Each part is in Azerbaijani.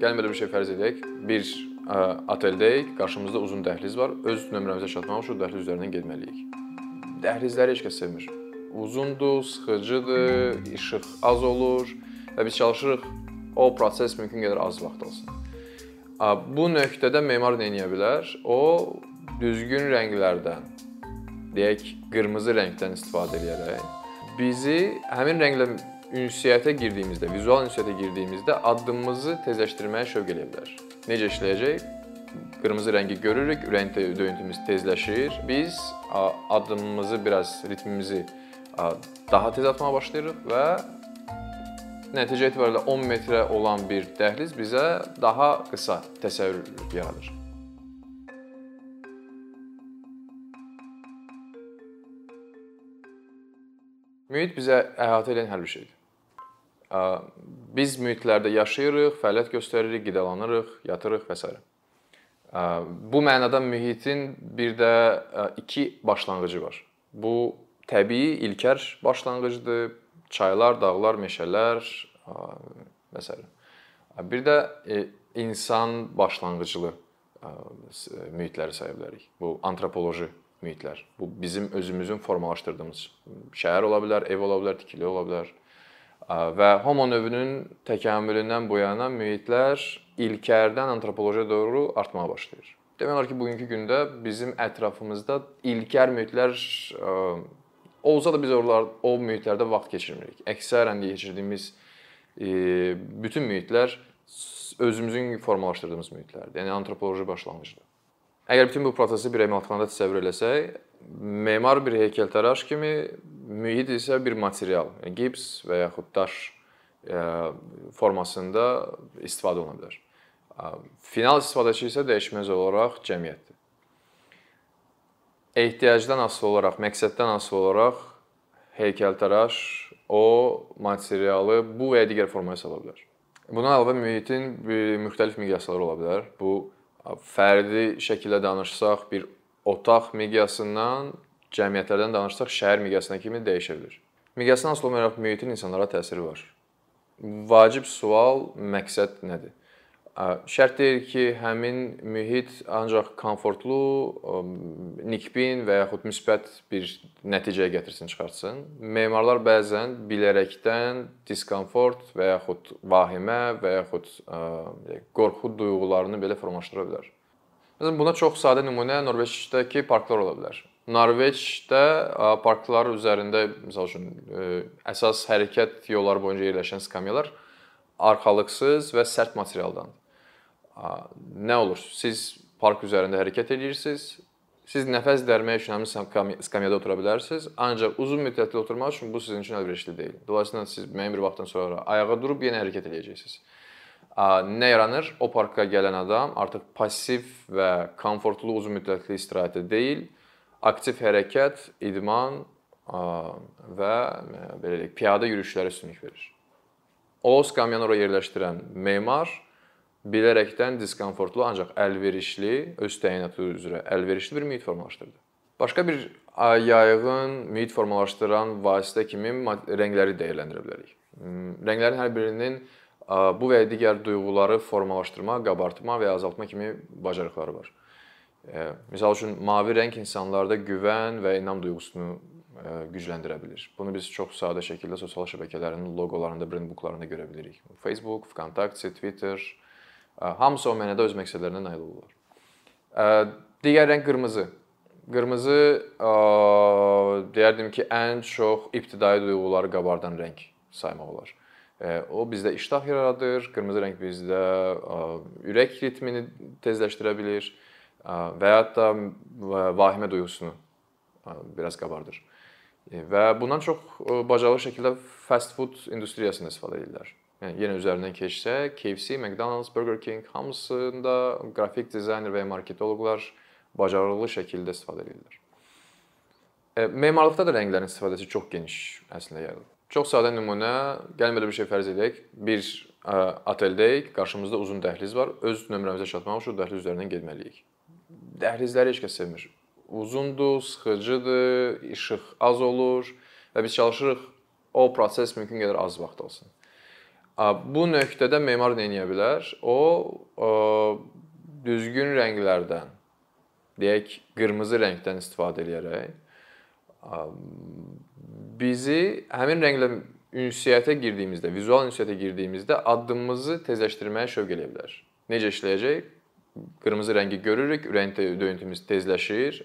gəlin belə bir şey fərz edək. Bir ə, oteldəyik, qarşımızda uzun dəhliz var. Öz nömrəmizə çatmaq üçün dəhliz üzərindən getməliyik. Dəhlizləri heç kəs sevmir. Uzundur, sıxıcıdır, işıq az olur və biz çalışırıq o proses mümkün qədər az vaxt alsın. Bu nöqtədə memar nə edə bilər? O düzgün rənglərdən, deyək, qırmızı rəngdən istifadə edərək bizi həmin rənglə ünsiyyətə girdiyimizdə, vizual ünsiyyətə girdiyimizdə addımımızı tezləşdirməyə şövq eləyə bilər. Necə işləyəcək? Qırmızı rəngi görürük, ürək döyüntümüz tezləşir. Biz addımımızı biraz ritmimizi daha tez atmağa başlayırıq və nəticə etibarilə 10 metrə olan bir dəhliz bizə daha qısa təsəvvür yaradır. Mühit bizə əhatə edən hər bir şeydir. Biz mühitlərdə yaşayırıq, fəaliyyət göstəririk, qidalanırıq, yatırıq və s. Bu mənada mühitin bir də iki başlanğıcı var. Bu təbii, ilkər başlanğıcdır. Çaylar, dağlar, meşələr və s. Bir də e, insan başlanğıclı mühitləri saya bilərik. Bu antropoloji mühitlər. Bu bizim özümüzün formalaşdırdığımız şəhər ola bilər, ev ola bilər, tikili ola bilər. Və homo növünün təkamülündən bu yana mühitlər ilkərdən antropologiyaya doğru artmağa başlayır. Demək olar ki, bugünkü gündə bizim ətrafımızda ilkər mühitlər olsa da biz oralar o mühitlərdə vaxt keçirmirik. Əksərən keçirdiyimiz bütün mühitlər özümüzün formalaşdırdığımız mühitlərdir. Yəni antropoloji başlanğıcdır. Əgər bütün bu prosesi bir emalatxanada təsəvvür eləsək, memar bir heykəltaraş kimi mühit isə bir material, yəni gips və yaxud daş e, formasında istifadə oluna bilər. Final istifadəçi isə dəyişməz olaraq cəmiyyətdir. Ehtiyacdan asılı olaraq, məqsəddən asılı olaraq heykəltaraş o materialı bu və ya digər formaya sala bilər. Buna əlavə mühitin müxtəlif miqyasları ola bilər. Bu fərdi şəkildə danışsaq, bir otaq miqyasından, cəmiyyətlərdən danışsaq, şəhər miqyasına kimi dəyişə bilər. Miqyasdan asılı olaraq mühitin insanlara təsiri var. Vacib sual məqsəd nədir? Şərt deyil ki, həmin mühit ancaq komfortlu, nikbin və yaxud müsbət bir nəticəyə gətirsin, çıxartsın. Memarlar bəzən bilərəkdən diskomfort və yaxud vahimə və yaxud qorxu duyğularını belə formalaşdıra bilər. Məsələn, buna çox sadə nümunə Norveçdəki parklar ola bilər. Norveçdə parklar üzərində məsəl üçün əsas hərəkət yolları boyunca yerləşən skamyalar arxalıqsız və sərt materialdandır nə olur? Siz park üzərində hərəkət edirsiniz. Siz nəfəs dərmək üçün həmin skamyada otura bilərsiniz, ancaq uzun müddətli oturmaq üçün bu sizin üçün əlverişli deyil. Dolayısıyla siz müəyyən bir vaxtdan sonra ayağa durub yenə hərəkət edəcəksiniz. Nə yaranır? O parka gələn adam artıq passiv və komfortlu uzun müddətli istirahətə deyil, aktiv hərəkət, idman və belə deyək, piyada yürüyüşlərə üstünlük verir. O skamyanı ora yerləşdirən memar bilərəkdən diskomfortlu, ancaq əlverişli, öz təyinatı üzrə əlverişli bir mühit formalaşdırdı. Başqa bir yayğın mühit formalaşdıran vasitə kimi rəngləri dəyərləndirə bilərik. Hmm, rənglərin hər birinin bu və ya digər duyğuları formalaşdırma, qabartma və ya azaltma kimi bacarıqları var. Məsəl üçün mavi rəng insanlarda güvən və inam duyğusunu gücləndirə bilər. Bunu biz çox sadə şəkildə sosial şəbəkələrin loqolarında, brendbooklarında görə bilirik. Facebook, VKontakte, Twitter, Hamısı o mənada öz məqsədlərinə nail olurlar. Digər rəng qırmızı. Qırmızı deyərdim ki, ən çox ibtidai duyğuları qabardan rəng saymaq olar. O bizdə iştah yaradır. Qırmızı rəng bizdə ürək ritmini tezləşdirə bilir və hətta vahimə duyğusunu biraz qabardır. Və bundan çox bacarıqlı şəkildə fast food industriyasında istifadə edirlər. Yəni yenə üzərindən keçsək, KFC, McDonald's, Burger King hamısında qrafik dizayner və ya marketoloqlar bacarıqlı şəkildə istifadə edirlər. E, memarlıqda da rənglərin istifadəsi çox geniş əslində yayılır. Çox sadə nümunə, gəlin belə bir şey fərz edək. Bir ə, oteldəyik, qarşımızda uzun dəhliz var. Öz nömrəmizə çatmaq üçün dəhliz üzərindən getməliyik. Dəhlizləri heç kəs sevmir. Uzundur, sıxıcıdır, işıq az olur və biz çalışırıq o proses mümkün qədər az vaxt alsın. Bu nöqtədə memar nə edə bilər? O düzgün rənglərdən, deyək, qırmızı rəngdən istifadə edərək bizi həmin rənglə ünsiyyətə girdiyimizdə, vizual ünsiyyətə girdiyimizdə addımımızı tezləşdirməyə şövq eləyə bilər. Necə işləyəcək? Qırmızı rəngi görürük, ürək döyüntümüz tezləşir.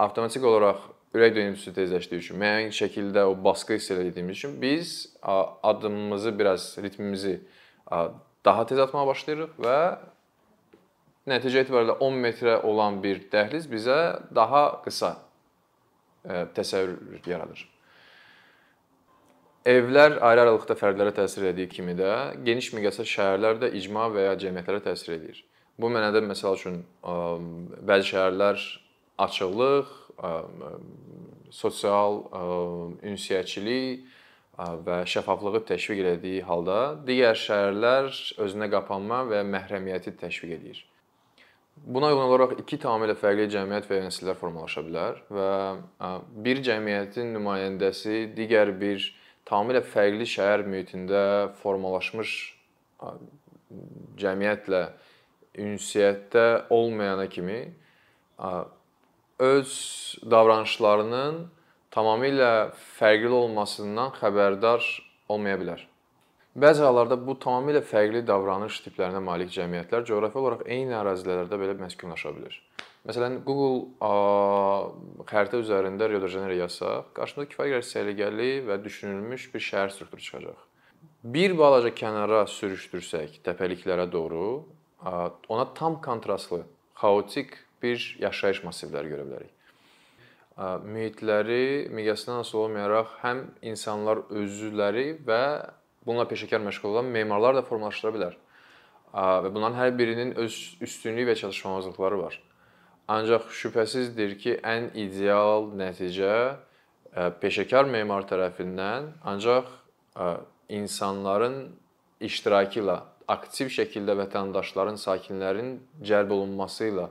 Avtomatik olaraq ürək döyüntüsü tezləşdiyi üçün, müəyyən şəkildə o baskı hiss etdiyimiz üçün biz addımımızı biraz ritmimizi daha tez atmağa başlayırıq və nəticə etibarilə 10 metrə olan bir dəhliz bizə daha qısa təsəvvür yaradır. Evlər ayrı aralıqda fərdlərə təsir etdiyi kimi də geniş miqyasda şəhərlər də icma və ya cəmiyyətlərə təsir edir. Bu mənada məsəl üçün bəzi şəhərlər açıqlıq, sosial ünsiyyətçilik və şəffaflığı təşviq etdiyi halda digər şəhərlər özünə qapanma və məhrəmiyyəti təşviq edir. Buna uyğun olaraq iki tamamilə fərqli cəmiyyət və nəsillər formalaşa bilər və bir cəmiyyətin nümayəndəsi digər bir tamamilə fərqli şəhər mühitində formalaşmış cəmiyyətlə ünsiyyətdə olmayana kimi öz davranışlarının tamamilə fərqli olmasından xəbərdar olmaya bilər. Bəzi hallarda bu tamamilə fərqli davranış tiplərinə malik cəmiyyətlər coğrafi olaraq eyni ərazilərdə belə məskunlaşa bilər. Məsələn, Google xəritə üzərində Rio de Janeiro yazsaq, qarşımıza kifayət qədər səliqəli və düşünülmüş bir şəhər strukturu çıxacaq. Bir balaca kənara sürüşdürsək təpəliklərə doğru, ona tam kontrastlı, xaotik bir yaşayış massivləri görə bilərik. Mühitləri miqyasından asılı olmayaraq həm insanlar özləri və bununla peşəkar məşğul olan memarlar da formalaşdıra bilər. Və bunların hər birinin öz üstünlüyü və çatışmamazlıqları var. Ancaq şübhəsizdir ki, ən ideal nəticə peşəkar memar tərəfindən ancaq insanların iştirakı ilə aktiv şəkildə vətəndaşların, sakinlərin cəlb olunması ilə